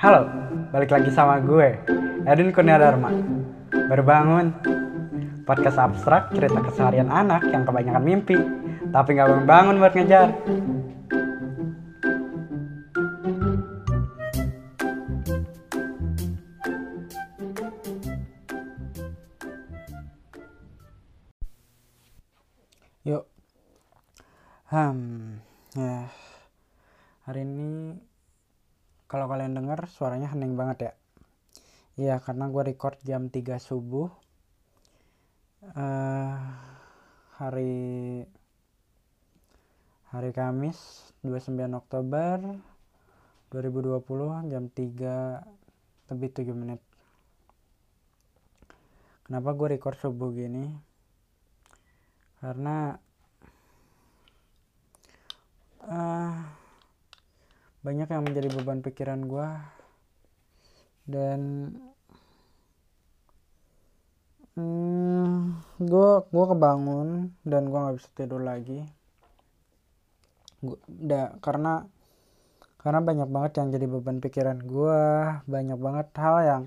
Halo, balik lagi sama gue, Edwin Kurnia Dharma. Baru bangun. Podcast abstrak cerita keseharian anak yang kebanyakan mimpi, tapi nggak bangun-bangun buat ngejar. Kalau kalian dengar suaranya hening banget ya. Iya, karena gue record jam 3 subuh. eh hari hari Kamis 29 Oktober 2020 jam 3 lebih 7 menit. Kenapa gue record subuh gini? Karena eh banyak yang menjadi beban pikiran gue dan hmm, gue gue kebangun dan gue nggak bisa tidur lagi. Gua, da, karena karena banyak banget yang jadi beban pikiran gue banyak banget hal yang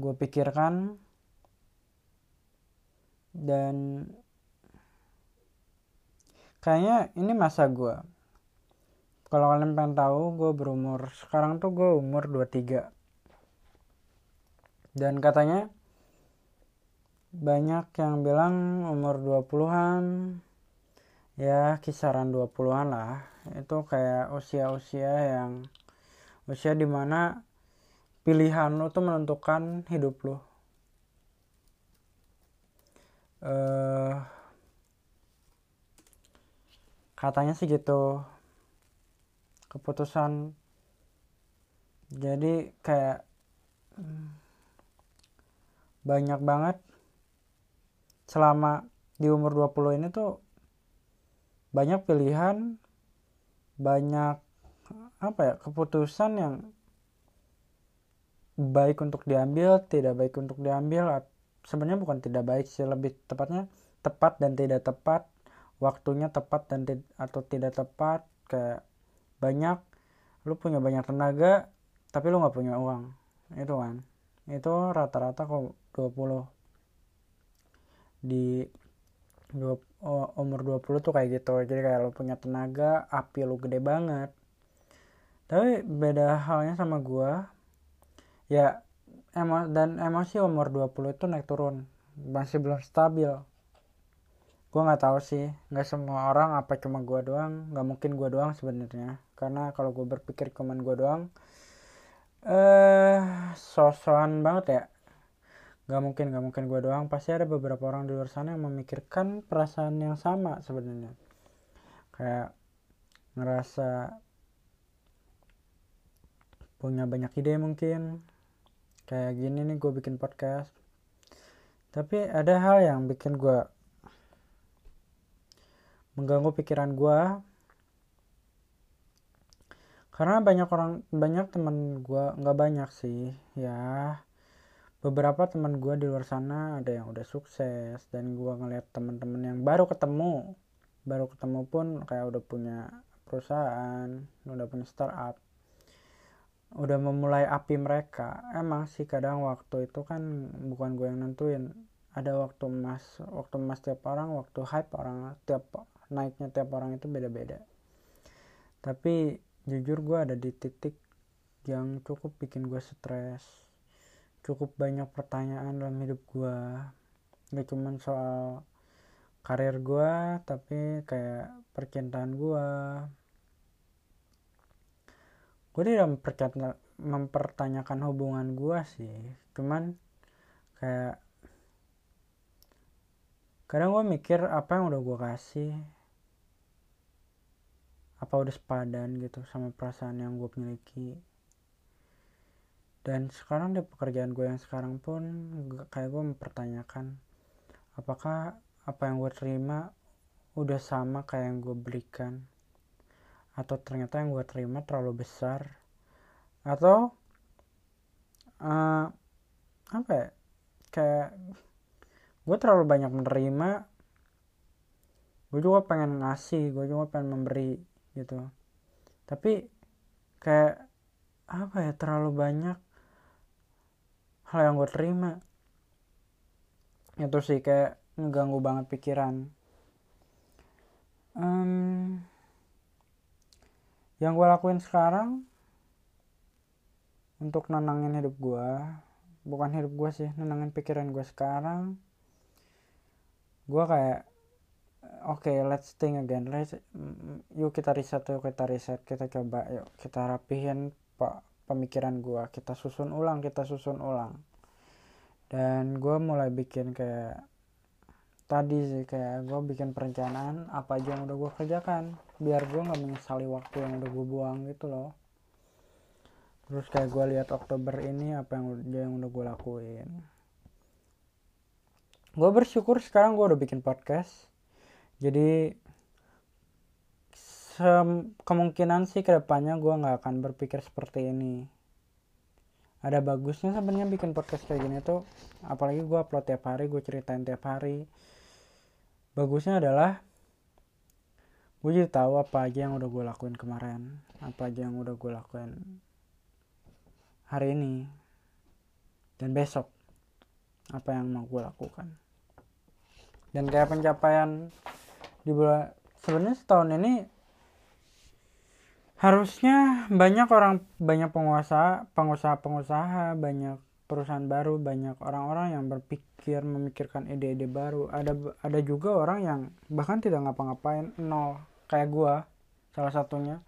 gue pikirkan. Dan kayaknya ini masa gue kalau kalian pengen tahu gue berumur sekarang tuh gue umur 23 dan katanya banyak yang bilang umur 20-an ya kisaran 20-an lah. Itu kayak usia-usia yang usia di mana pilihan lo tuh menentukan hidup lo uh, katanya sih gitu keputusan. Jadi kayak banyak banget. Selama di umur 20 ini tuh banyak pilihan banyak apa ya keputusan yang baik untuk diambil tidak baik untuk diambil sebenarnya bukan tidak baik sih lebih tepatnya tepat dan tidak tepat waktunya tepat dan atau tidak tepat kayak banyak lu punya banyak tenaga tapi lu nggak punya uang. Itu kan. Itu rata-rata kok 20 di dua, umur 20 tuh kayak gitu. Jadi kayak lu punya tenaga api lu gede banget. Tapi beda halnya sama gua ya emo dan emosi umur 20 itu naik turun. Masih belum stabil gue nggak tahu sih. Nggak semua orang apa cuma gue doang? Nggak mungkin gue doang sebenarnya. Karena kalau gue berpikir cuman gue doang eh sosokan banget ya. Nggak mungkin nggak mungkin gue doang. Pasti ada beberapa orang di luar sana yang memikirkan perasaan yang sama sebenarnya. Kayak ngerasa punya banyak ide mungkin. Kayak gini nih gue bikin podcast. Tapi ada hal yang bikin gue mengganggu pikiran gue karena banyak orang banyak teman gue nggak banyak sih ya. Beberapa teman gue di luar sana ada yang udah sukses dan gue ngeliat teman-teman yang baru ketemu. Baru ketemu pun kayak udah punya perusahaan udah punya startup udah memulai api mereka. Emang sih kadang waktu itu kan bukan gue yang nentuin ada waktu emas waktu emas tiap orang waktu hype orang tiap naiknya tiap orang itu beda-beda. Tapi jujur gue ada di titik yang cukup bikin gue stres. Cukup banyak pertanyaan dalam hidup gue gak cuman soal karir gue tapi kayak percintaan gue gue tidak mempertanyakan hubungan gue sih. Cuman kayak kadang gue mikir apa yang udah gue kasih? Apa udah sepadan gitu sama perasaan yang gue miliki? Dan sekarang di pekerjaan gue yang sekarang pun kayak gue mempertanyakan apakah apa yang gue terima udah sama kayak yang gue berikan? Atau ternyata yang gue terima terlalu besar? Atau uh, apa ya kayak gue terlalu banyak menerima. Gue juga pengen ngasih gue juga pengen memberi gitu. Tapi kayak apa ya terlalu banyak hal yang gue terima. Itu sih kayak ngeganggu banget pikiran. Um, yang gue lakuin sekarang untuk nenangin hidup gue bukan hidup gue sih nenangin pikiran gue sekarang gue kayak oke okay, let's think again. Let's yuk kita riset yuk kita riset kita coba yuk kita rapihin pak pemikiran gue kita susun ulang kita susun ulang. Dan gue mulai bikin kayak tadi sih kayak gue bikin perencanaan apa aja yang udah gue kerjakan. Biar gue nggak menyesali waktu yang udah gue buang gitu loh. Terus kayak gue lihat Oktober ini apa yang yang udah gue lakuin gue bersyukur sekarang gue udah bikin podcast. Jadi kemungkinan sih ke depannya gue nggak akan berpikir seperti ini. Ada bagusnya sebenarnya bikin podcast kayak gini tuh apalagi gue upload tiap hari gue ceritain tiap hari. Bagusnya adalah gue jadi tahu apa aja yang udah gue lakuin kemarin apa aja yang udah gue lakuin hari ini dan besok apa yang mau gue lakukan dan kayak pencapaian di bulan sebenarnya setahun ini harusnya banyak orang banyak penguasa pengusaha pengusaha banyak perusahaan baru banyak orang-orang yang berpikir memikirkan ide-ide baru. Ada ada juga orang yang bahkan tidak ngapa-ngapain nol. Kayak gue salah satunya.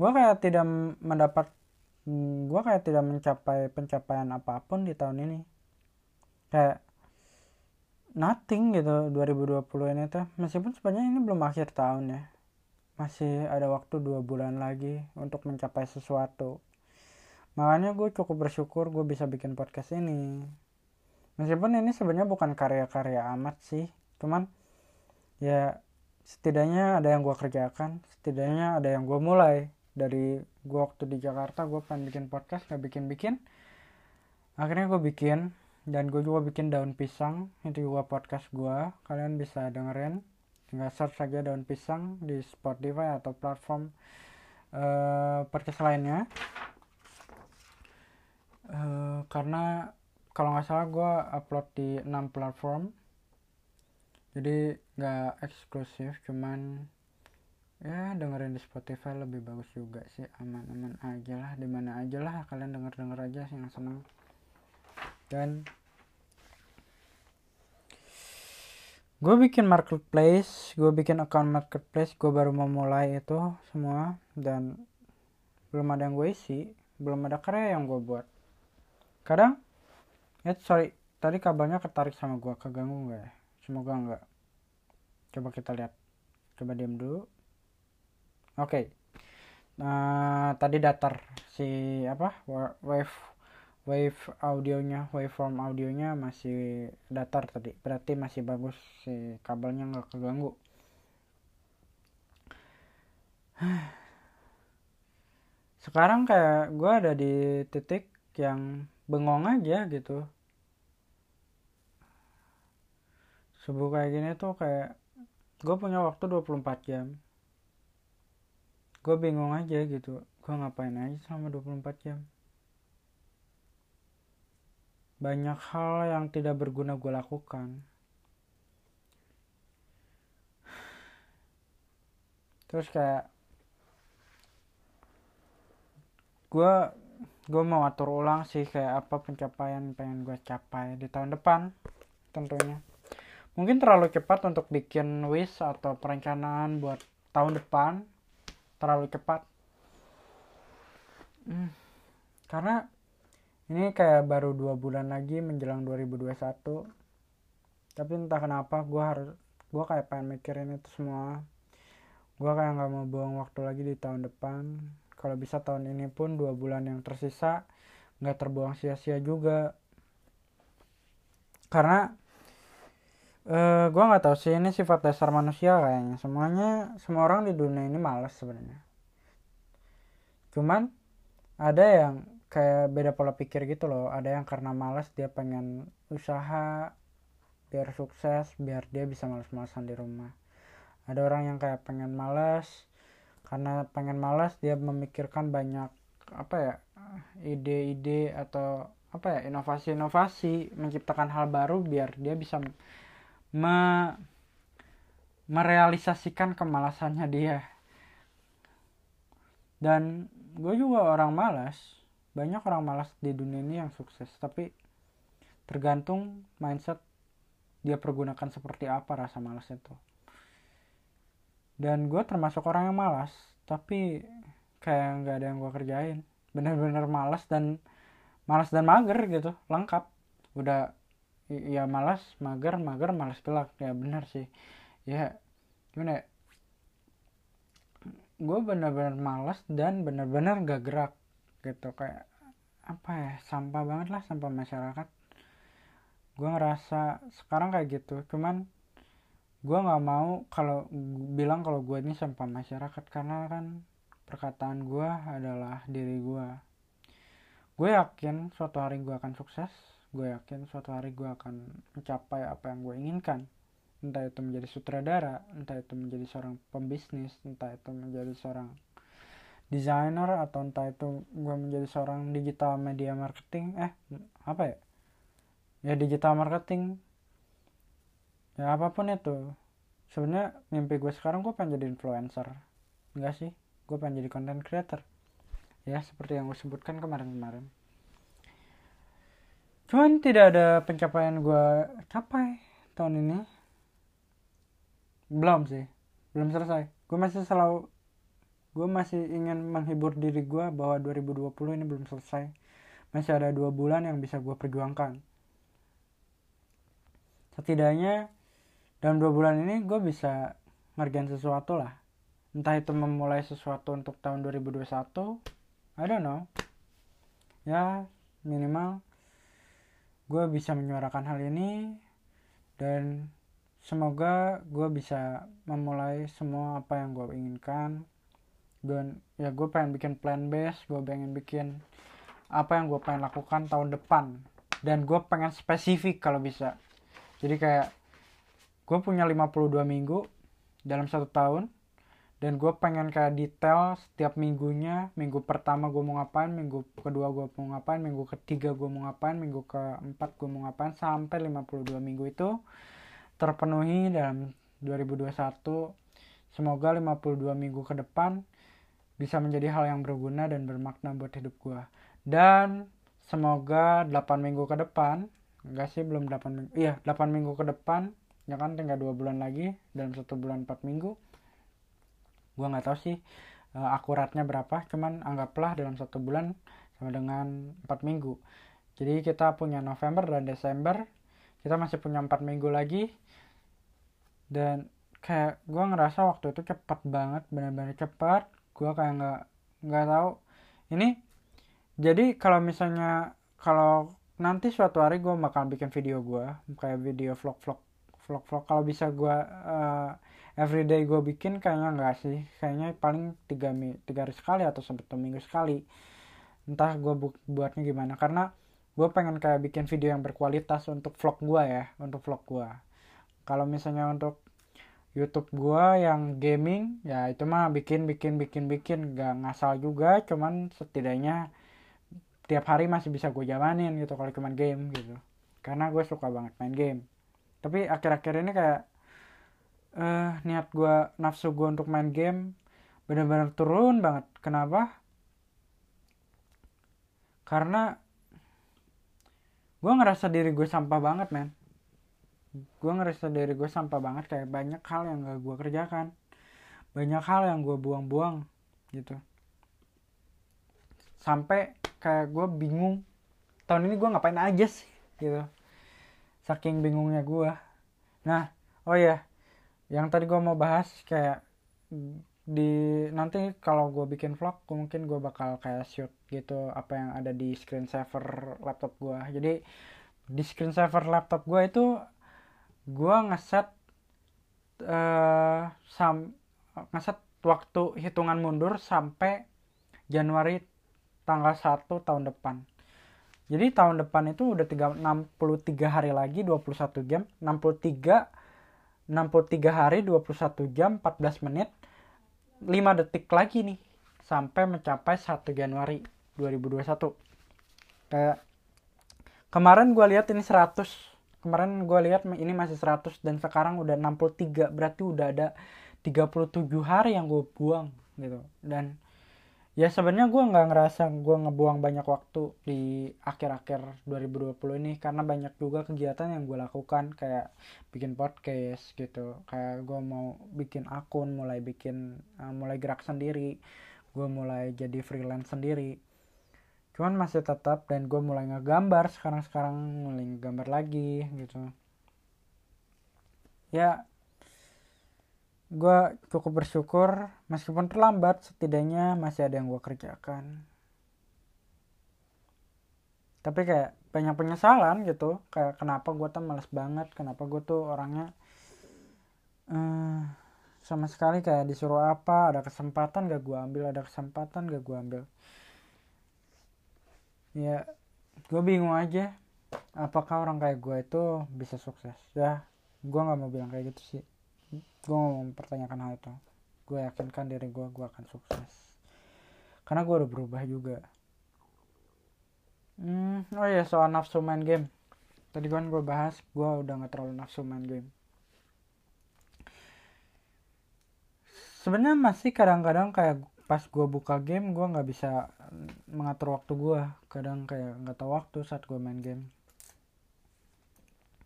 Gue kayak tidak mendapat gue kayak tidak mencapai pencapaian apa pun di tahun ini. Kayak nothing gitu 2020 ini tuh meskipun sebenarnya ini belum akhir tahun ya. Masih ada waktu dua bulan lagi untuk mencapai sesuatu. Makanya gue cukup bersyukur gue bisa bikin podcast ini. Meskipun ini sebenarnya bukan karya-karya amat sih. Cuman ya setidaknya ada yang gue kerjakan setidaknya ada yang gue mulai. Dari gue waktu di Jakarta gue pengen bikin podcast gak bikin bikin akhirnya gue bikin dan gue juga bikin daun pisang itu juga podcast gue kalian bisa dengerin. Tinggal search saja daun pisang di Spotify atau platform uh, podcast lainnya. Uh, karena kalau nggak salah gue upload di 6 platform. Jadi nggak eksklusif cuman ya dengerin di Spotify lebih bagus juga sih. Aman-aman aja lah di mana aja lah. Kalian denger denger aja sih yang seneng dan gue bikin marketplace gue bikin account marketplace gue baru memulai itu semua. Dan belum ada yang gue isi belum ada karya yang gue buat. Kadang ya sorry tadi kabelnya ketarik sama gue keganggu nggak ya? Semoga enggak coba kita lihat. Coba diam dulu. Oke. Okay. nah tadi datar si apa wave wave audionya waveform audionya masih datar tadi. Berarti masih bagus si kabelnya nggak keganggu. Sekarang kayak gue ada di titik yang bengong aja gitu. Subuh kayak gini tuh kayak gue punya waktu 24 jam. Gue bingung aja gitu gue ngapain aja selama 24 jam banyak hal yang tidak berguna gue lakukan. Terus kayak gue gue mau atur ulang sih kayak apa pencapaian pengen gue capai di tahun depan tentunya. Mungkin terlalu cepat untuk bikin wish atau perencanaan buat tahun depan. Terlalu cepat. Hmm, karena ini kayak baru dua bulan lagi menjelang 2021 tapi entah kenapa gue harus gue kayak pengen mikirin itu semua. Gue kayak nggak mau buang waktu lagi di tahun depan. Kalau bisa tahun ini pun dua bulan yang tersisa nggak terbuang sia-sia juga. Karena uh, eh, gue nggak tahu sih ini sifat dasar manusia kayaknya. Semuanya semua orang di dunia ini malas sebenarnya. Cuman ada yang kayak beda pola pikir gitu loh. Ada yang karena malas dia pengen usaha biar sukses biar dia bisa malas-malasan di rumah. Ada orang yang kayak pengen malas karena pengen malas dia memikirkan banyak apa ya ide-ide atau apa ya inovasi-inovasi menciptakan hal baru biar dia bisa me merealisasikan kemalasannya dia. Dan gue juga orang malas banyak orang malas di dunia ini yang sukses tapi tergantung mindset dia pergunakan seperti apa rasa malas itu. Dan gue termasuk orang yang malas tapi kayak nggak ada yang gue kerjain. Bener-bener malas dan malas dan mager gitu lengkap. Udah ya malas mager mager malas pelak ya bener sih. Ya gimana ya? Gue bener-bener malas dan bener-bener gak gerak gitu kayak apa ya sampah banget lah sampah masyarakat. Gue ngerasa sekarang kayak gitu cuman gue nggak mau kalau bilang kalau gue ini sampah masyarakat karena kan perkataan gue adalah diri gue gue yakin suatu hari gue akan sukses gue yakin suatu hari gue akan mencapai apa yang gue inginkan. Entah itu menjadi sutradara entah itu menjadi seorang pembisnis entah itu menjadi seorang desainer atau entah itu gue menjadi seorang digital media marketing eh apa ya? Ya digital marketing. Ya apa pun itu. Sebenarnya mimpi gue sekarang gue pengen jadi influencer. Enggak sih gue pengen jadi content creator. Ya seperti yang gue sebutkan kemarin-kemarin. Cuman tidak ada pencapaian gue capai tahun ini. Belum sih belum selesai. Gue masih selalu gue masih ingin menghibur diri gue bahwa 2020 ini belum selesai. Masih ada dua bulan yang bisa gue perjuangkan. Setidaknya dalam dua bulan ini gue bisa ngerjain sesuatu lah. Entah itu memulai sesuatu untuk tahun 2021 I don't know. Ya minimal gue bisa menyuarakan hal ini dan semoga gue bisa memulai semua apa yang gue inginkan dan ya gue pengen bikin plan base gue pengen bikin apa yang gue pengen lakukan tahun depan. Dan gue pengen spesifik kalau bisa. Jadi kayak gue punya 52 minggu dalam satu tahun. Dan gue pengen kayak detail setiap minggunya minggu pertama gue mau ngapain minggu kedua gue mau ngapain minggu ketiga gue mau ngapain minggu keempat gue mau ngapain sampai 52 minggu itu terpenuhi dalam 2021 semoga 52 minggu ke depan bisa menjadi hal yang berguna dan bermakna buat hidup gue dan semoga 8 minggu ke depan enggak sih belum 8 minggu iya 8 minggu ke depan ya kan tinggal dua bulan lagi dalam satu bulan 4 minggu gue nggak tahu sih uh, akuratnya berapa cuman anggaplah dalam satu bulan sama dengan 4 minggu. Jadi kita punya November dan Desember kita masih punya empat minggu lagi dan kayak gue ngerasa waktu itu cepet banget benar-benar cepat gue kayak nggak nggak tahu. Ini jadi kalau misalnya kalau nanti suatu hari gue bakal bikin video gue kayak video vlog vlog vlog vlog. Kalau bisa gue uh, everyday gue bikin kayaknya nggak sih. Kayaknya paling tiga tiga hari sekali atau satu minggu sekali. Entah gue bu buatnya gimana. Karena gue pengen kayak bikin video yang berkualitas untuk vlog gue ya untuk vlog gue kalau misalnya untuk YouTube gua yang gaming ya itu mah bikin bikin bikin bikin. Gak ngasal juga cuman setidaknya tiap hari masih bisa gue jalanin gitu kalau cuman game gitu. Karena gue suka banget main game. Tapi akhir-akhir ini kayak uh, niat gue nafsu gue untuk main game benar-benar turun banget. Kenapa? Karena gue ngerasa diri gue sampah banget men gue ngerasa dari gue sampah banget kayak banyak hal yang gak gue kerjakan. Banyak hal yang gue buang-buang gitu. Sampai kayak gue bingung tahun ini gue ngapain aja sih? Gitu. Saking bingungnya gue nah oh ya yang tadi gue mau bahas kayak di nanti kalau gue bikin vlog mungkin gue bakal kayak shoot gitu apa yang ada di screen saver laptop gue jadi di screen saver laptop gue itu gue ngeset uh, sam ngeset waktu hitungan mundur sampai Januari tanggal 1 tahun depan. Jadi tahun depan itu udah 3, 63 hari lagi 21 jam, 63 63 hari 21 jam 14 menit 5 detik lagi nih sampai mencapai 1 Januari 2021 kayak kemarin gue lihat ini 100 kemarin gue lihat ini masih 100 dan sekarang udah 63 berarti udah ada 37 hari yang gue buang gitu. Dan ya sebenarnya gue nggak ngerasa gue ngebuang banyak waktu di akhir-akhir 2020 ini karena banyak juga kegiatan yang gue lakukan kayak bikin podcast gitu. Kayak gue mau bikin akun mulai bikin uh, mulai gerak sendiri gue mulai jadi freelance sendiri cuman masih tetap dan gue mulai ngegambar sekarang-sekarang mulai ngegambar lagi gitu. Ya gue cukup bersyukur meskipun terlambat setidaknya masih ada yang gue kerjakan. Tapi kayak banyak penyesalan gitu kayak kenapa gue tuh males banget kenapa gue tuh orangnya uh, sama sekali kayak disuruh apa ada kesempatan gak gue ambil ada kesempatan gak gue ambil ya gue bingung aja. Apakah orang kayak gue itu bisa sukses? Ya gue nggak mau bilang kayak gitu sih. Gue mau mempertanyakan hal itu. Gue yakinkan diri gue gue akan sukses. Karena gue udah berubah juga. Hmm, oh iya soal nafsu main game. Tadi kan gue bahas gue udah gak terlalu nafsu main game. Sebenarnya masih kadang-kadang kayak pas gue buka game gue nggak bisa mengatur waktu gue kadang kayak nggak tahu waktu saat gue main game.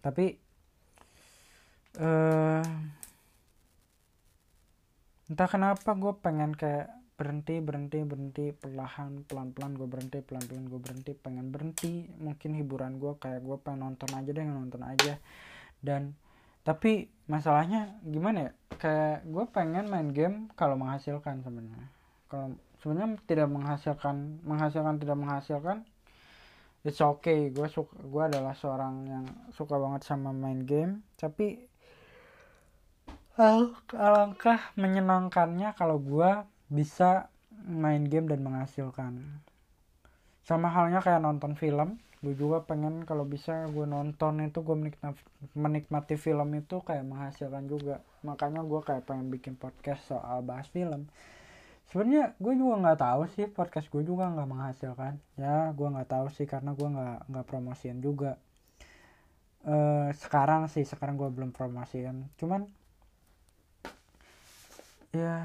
Tapi uh, entah kenapa gue pengen kayak berhenti berhenti berhenti perlahan pelan pelan gue berhenti pelan pelan gue berhenti pengen berhenti. Mungkin hiburan gue kayak gue pengen nonton aja deh nonton aja. Dan tapi masalahnya gimana ya? Kayak gue pengen main game kalau menghasilkan sebenarnya. Kalau sebenarnya tidak menghasilkan menghasilkan tidak menghasilkan it's okay. Gue suka gue adalah seorang yang suka banget sama main game. Tapi alangkah menyenangkannya kalau gue bisa main game dan menghasilkan. Sama halnya kayak nonton film. Gue juga pengen kalau bisa gue nonton itu gue menikmati, menikmati film itu kayak menghasilkan juga. Makanya gue kayak pengen bikin podcast soal bahas film sebenarnya gue juga nggak tahu sih podcast gue juga nggak menghasilkan. Ya gue nggak tahu sih karena gue nggak nggak promosian juga. Uh, sekarang sih sekarang gue belum promosian cuman ya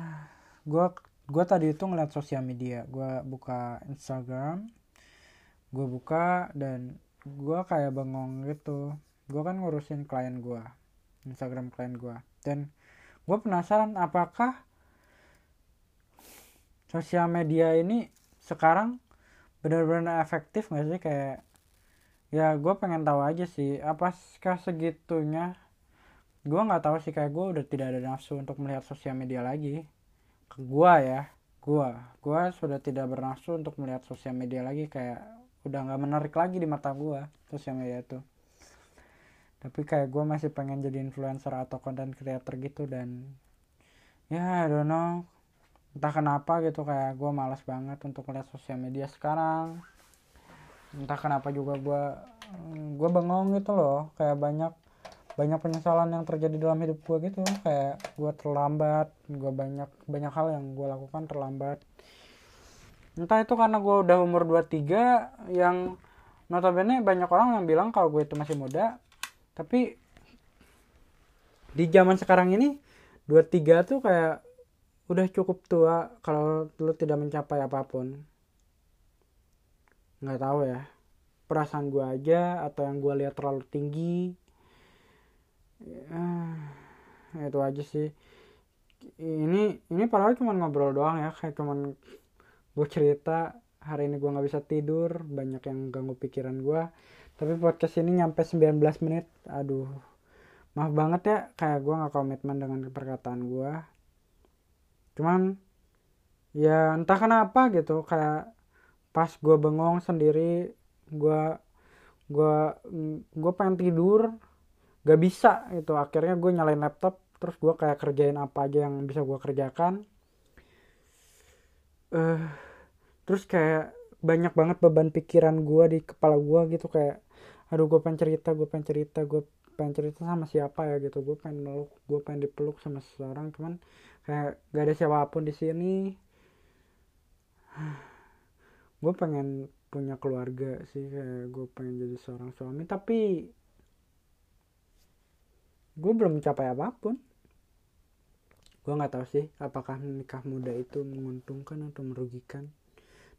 gue gue tadi itu ngeliat sosial media. Gue buka Instagram gue buka dan gue kayak bengong gitu. Gue kan ngurusin klien gue Instagram klien gue. Dan gue penasaran apakah sosial media ini sekarang benar-benar efektif gak sih? Kayak ya gue pengen tahu aja sih apakah segitunya? Gue nggak tahu sih kayak gue udah tidak ada nafsu untuk melihat sosial media lagi. Ke gue ya gue gue sudah tidak bernafsu untuk melihat sosial media lagi kayak udah nggak menarik lagi di mata gue sosial media itu. Tapi kayak gue masih pengen jadi influencer atau content creator gitu dan ya I don't know entah kenapa gitu kayak gue malas banget untuk melihat sosial media sekarang. Entah kenapa juga gue gue bengong gitu loh kayak banyak banyak penyesalan yang terjadi dalam hidup gue gitu. Kayak gue terlambat gue banyak banyak hal yang gue lakukan terlambat. Entah itu karena gue udah umur 23 yang notabene banyak orang yang bilang kalau gue itu masih muda. Tapi di zaman sekarang ini 23 tuh kayak udah cukup tua kalau lu tidak mencapai apa pun. Nggak tahu ya. Perasaan gue aja atau yang gue lihat terlalu tinggi. Ya, itu aja sih. Ini ini padahal cuma ngobrol doang ya kayak cuman gue cerita. Hari ini gue nggak bisa tidur banyak yang ganggu pikiran gue tapi podcast ini nyampe 19 menit. Aduh maaf banget ya kayak gue nggak komitmen dengan perkataan gue cuman ya entah kenapa gitu kayak pas gue bengong sendiri gue gue gue pengen tidur gak bisa gitu. Akhirnya gue nyalain laptop terus gue kayak kerjain apa aja yang bisa gue kerjakan. Uh, terus kayak banyak banget beban pikiran gue di kepala gue gitu kayak aduh gue pengen cerita gue pengen cerita gue pengen cerita sama siapa ya? gitu. Gue pengen meluk gue pengen dipeluk sama seseorang cuman kayak gak ada siapa pun di sini. Gue pengen punya keluarga sih kayak gue pengen jadi seorang suami tapi gue belum mencapai apa pun. Gue nggak tahu sih apakah menikah muda itu menguntungkan atau merugikan.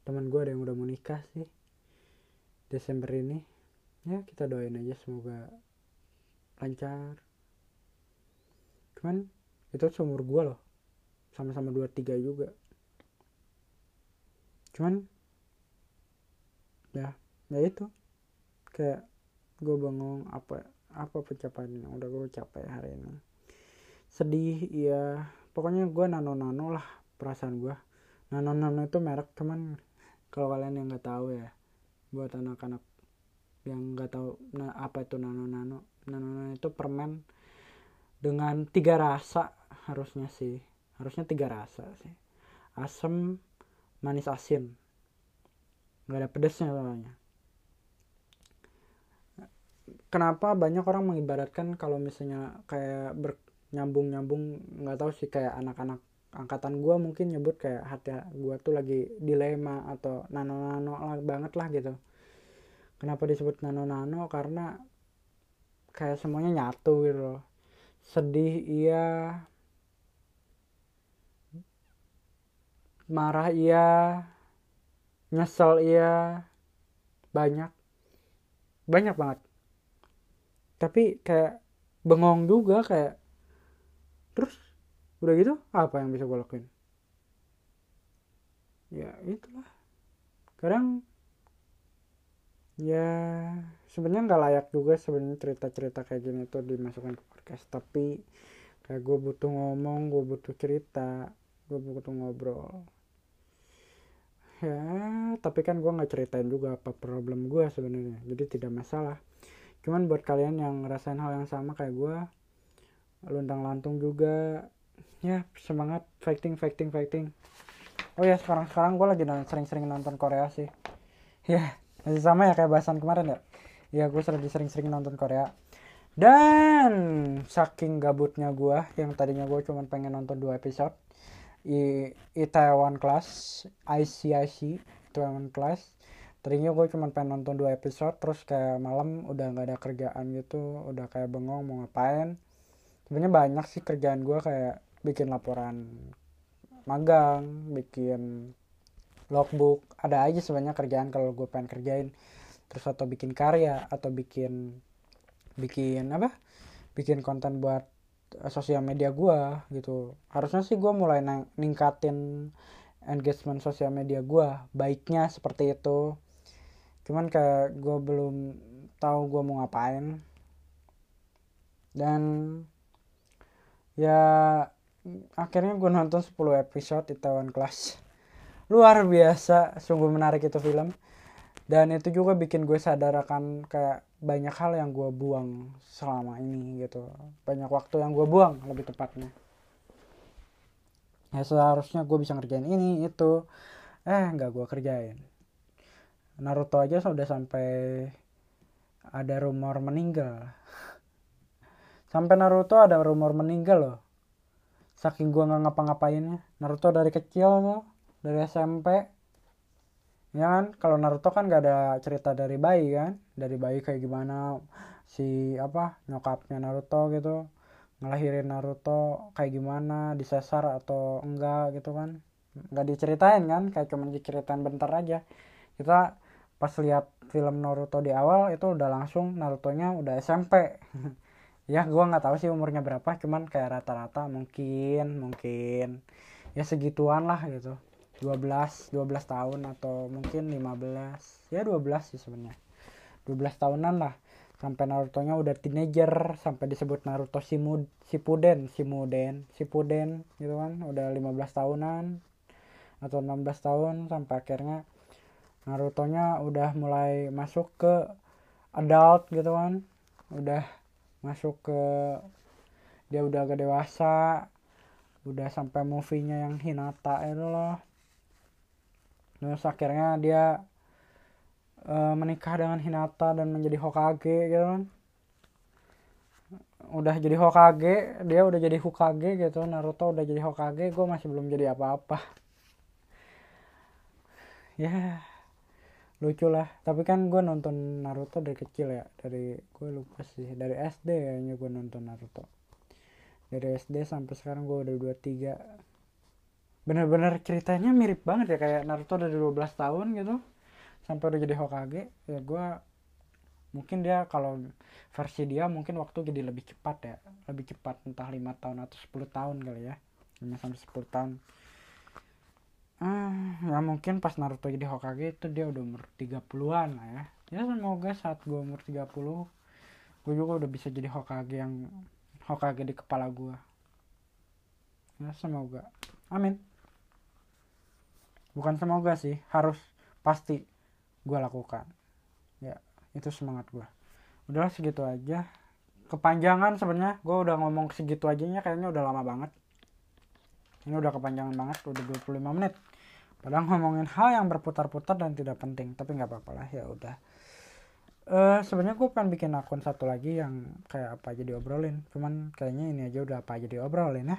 Teman gue ada yang udah mau nikah sih Desember ini. Ya kita doain aja semoga lancar. Cuman itu seumur gue loh sama-sama dua tiga juga. Cuman ya ya itu. Kayak gue bengong apa apa pencapaian yang udah gue capai hari ini. Sedih iya. Pokoknya gue nano nano lah perasaan gue nano nano itu merek cuman kalau kalian yang nggak tahu ya buat anak-anak yang nggak tahu nah, apa itu nano nano nano nano itu permen dengan tiga rasa harusnya sih harusnya tiga rasa sih. Asam manis asin. Nggak ada pedesnya soalnya. Kenapa banyak orang mengibaratkan kalau misalnya kayak bernyambung nyambung nggak tahu sih kayak anak-anak angkatan gue mungkin nyebut kayak hati gue tuh lagi dilema atau nano nano lah banget lah gitu. Kenapa disebut nano nano karena kayak semuanya nyatu gitu loh. Sedih iya marah iya nyesel iya banyak. Banyak banget. Tapi kayak bengong juga kayak terus udah gitu apa yang bisa gue lakuin? Ya itulah. Kadang ya sebenarnya nggak layak juga sebenarnya cerita-cerita kayak gini tuh dimasukkan ke podcast. Tapi kayak gue butuh ngomong gue butuh cerita gue butuh ngobrol ya tapi kan gue nggak ceritain juga apa problem gue sebenarnya jadi tidak masalah. Cuman buat kalian yang ngerasain hal yang sama kayak gue luntang lantung juga ya semangat fighting fighting fighting. Oh ya sekarang sekarang gue lagi sering-sering nonton Korea sih. Ya masih sama ya kayak bahasan kemarin ya? Ya gue sering-sering nonton Korea. Dan saking gabutnya gue yang tadinya gue cuma pengen nonton dua episode Itaewon Class ICIC Itaewon Class. Tadinya gue cuma pengen nonton dua episode terus kayak malam udah nggak ada kerjaan gitu udah kayak bengong mau ngapain. Sebenarnya banyak sih kerjaan gue kayak bikin laporan magang bikin logbook. Ada aja sebenarnya kerjaan kalau gue pengen kerjain. Terus atau bikin karya atau bikin bikin apa? Bikin konten buat sosial media gue gitu. Harusnya sih gue mulai ningkatin engagement sosial media gue baiknya seperti itu. Cuman kayak gue belum tahu gue mau ngapain. Dan ya akhirnya gue nonton 10 episode di Taiwan Class luar biasa sungguh menarik itu film. Dan itu juga bikin gue sadar akan kayak banyak hal yang gue buang selama ini gitu. Banyak waktu yang gue buang lebih tepatnya. Ya seharusnya gue bisa ngerjain ini itu. Eh nggak gue kerjain. Naruto aja sudah sampai ada rumor meninggal. Sampai Naruto ada rumor meninggal loh. Saking gue nggak ngapa-ngapainnya. Naruto dari kecil loh dari SMP ya kan? Kalau Naruto kan gak ada cerita dari bayi kan? Dari bayi kayak gimana si apa nyokapnya Naruto gitu ngelahirin Naruto kayak gimana disesar atau enggak gitu kan? Nggak diceritain kan? Kayak cuma diceritain bentar aja. Kita pas lihat film Naruto di awal itu udah langsung Naruto-nya udah SMP ya gua nggak tahu sih umurnya berapa cuman kayak rata-rata mungkin mungkin. Ya segituan lah gitu 12 12 tahun atau mungkin 15 ya 12 sih sebenarnya. 12 tahunan lah. Sampai Naruto nya udah teenager sampai disebut Naruto Shimud Shippuden Shippuden Shippuden gitu kan. Udah 15 tahunan atau 16 tahun sampai akhirnya Naruto nya udah mulai masuk ke adult gitu kan. Udah masuk ke dia udah agak dewasa udah sampai movie-nya yang Hinata itu loh terus akhirnya dia uh, menikah dengan Hinata dan menjadi Hokage gitu kan. Udah jadi Hokage dia udah jadi Hokage gitu. Naruto udah jadi Hokage gue masih belum jadi apa-apa. Ya lucu lah. Tapi kan gue nonton Naruto dari kecil ya. Dari gue lupa sih. Dari SD kayaknya gue nonton Naruto. Dari SD sampai sekarang gue udah 23 bener-bener ceritanya mirip banget ya kayak Naruto dari 12 tahun gitu sampai udah jadi Hokage. Ya gue mungkin dia kalau versi dia mungkin waktu jadi lebih cepat ya lebih cepat entah lima tahun atau 10 tahun kali ya 5 sampai 10 tahun. Ah ya mungkin pas Naruto jadi Hokage itu dia udah umur 30-an lah ya. Ya semoga saat gue umur 30 gue juga udah bisa jadi Hokage yang Hokage di kepala gue ya semoga. Amin bukan semoga sih harus pasti gue lakukan. Ya itu semangat gue udahlah segitu aja. Kepanjangan sebenarnya gue udah ngomong segitu aja kayaknya udah lama banget. Ini udah kepanjangan banget udah 25 menit. Padahal ngomongin hal yang berputar-putar dan tidak penting tapi nggak apa-apa lah ya udah. Uh, sebenarnya gue pengen bikin akun satu lagi yang kayak apa aja diobrolin. Cuman kayaknya ini aja udah apa aja diobrolin ya.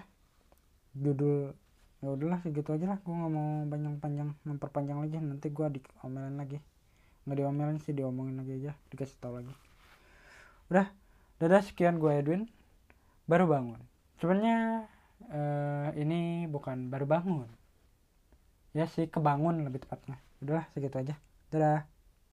Judul ya udahlah segitu aja lah. Gue nggak mau panjang-panjang memperpanjang lagi. Nanti gue diomelin lagi. Nggak diomelin sih diomongin lagi aja. Dikasih tau lagi. Udah. Dadah sekian gue Edwin. Baru bangun. Sebenarnya uh, ini bukan baru bangun. Ya sih kebangun lebih tepatnya. Udahlah segitu aja. Dadah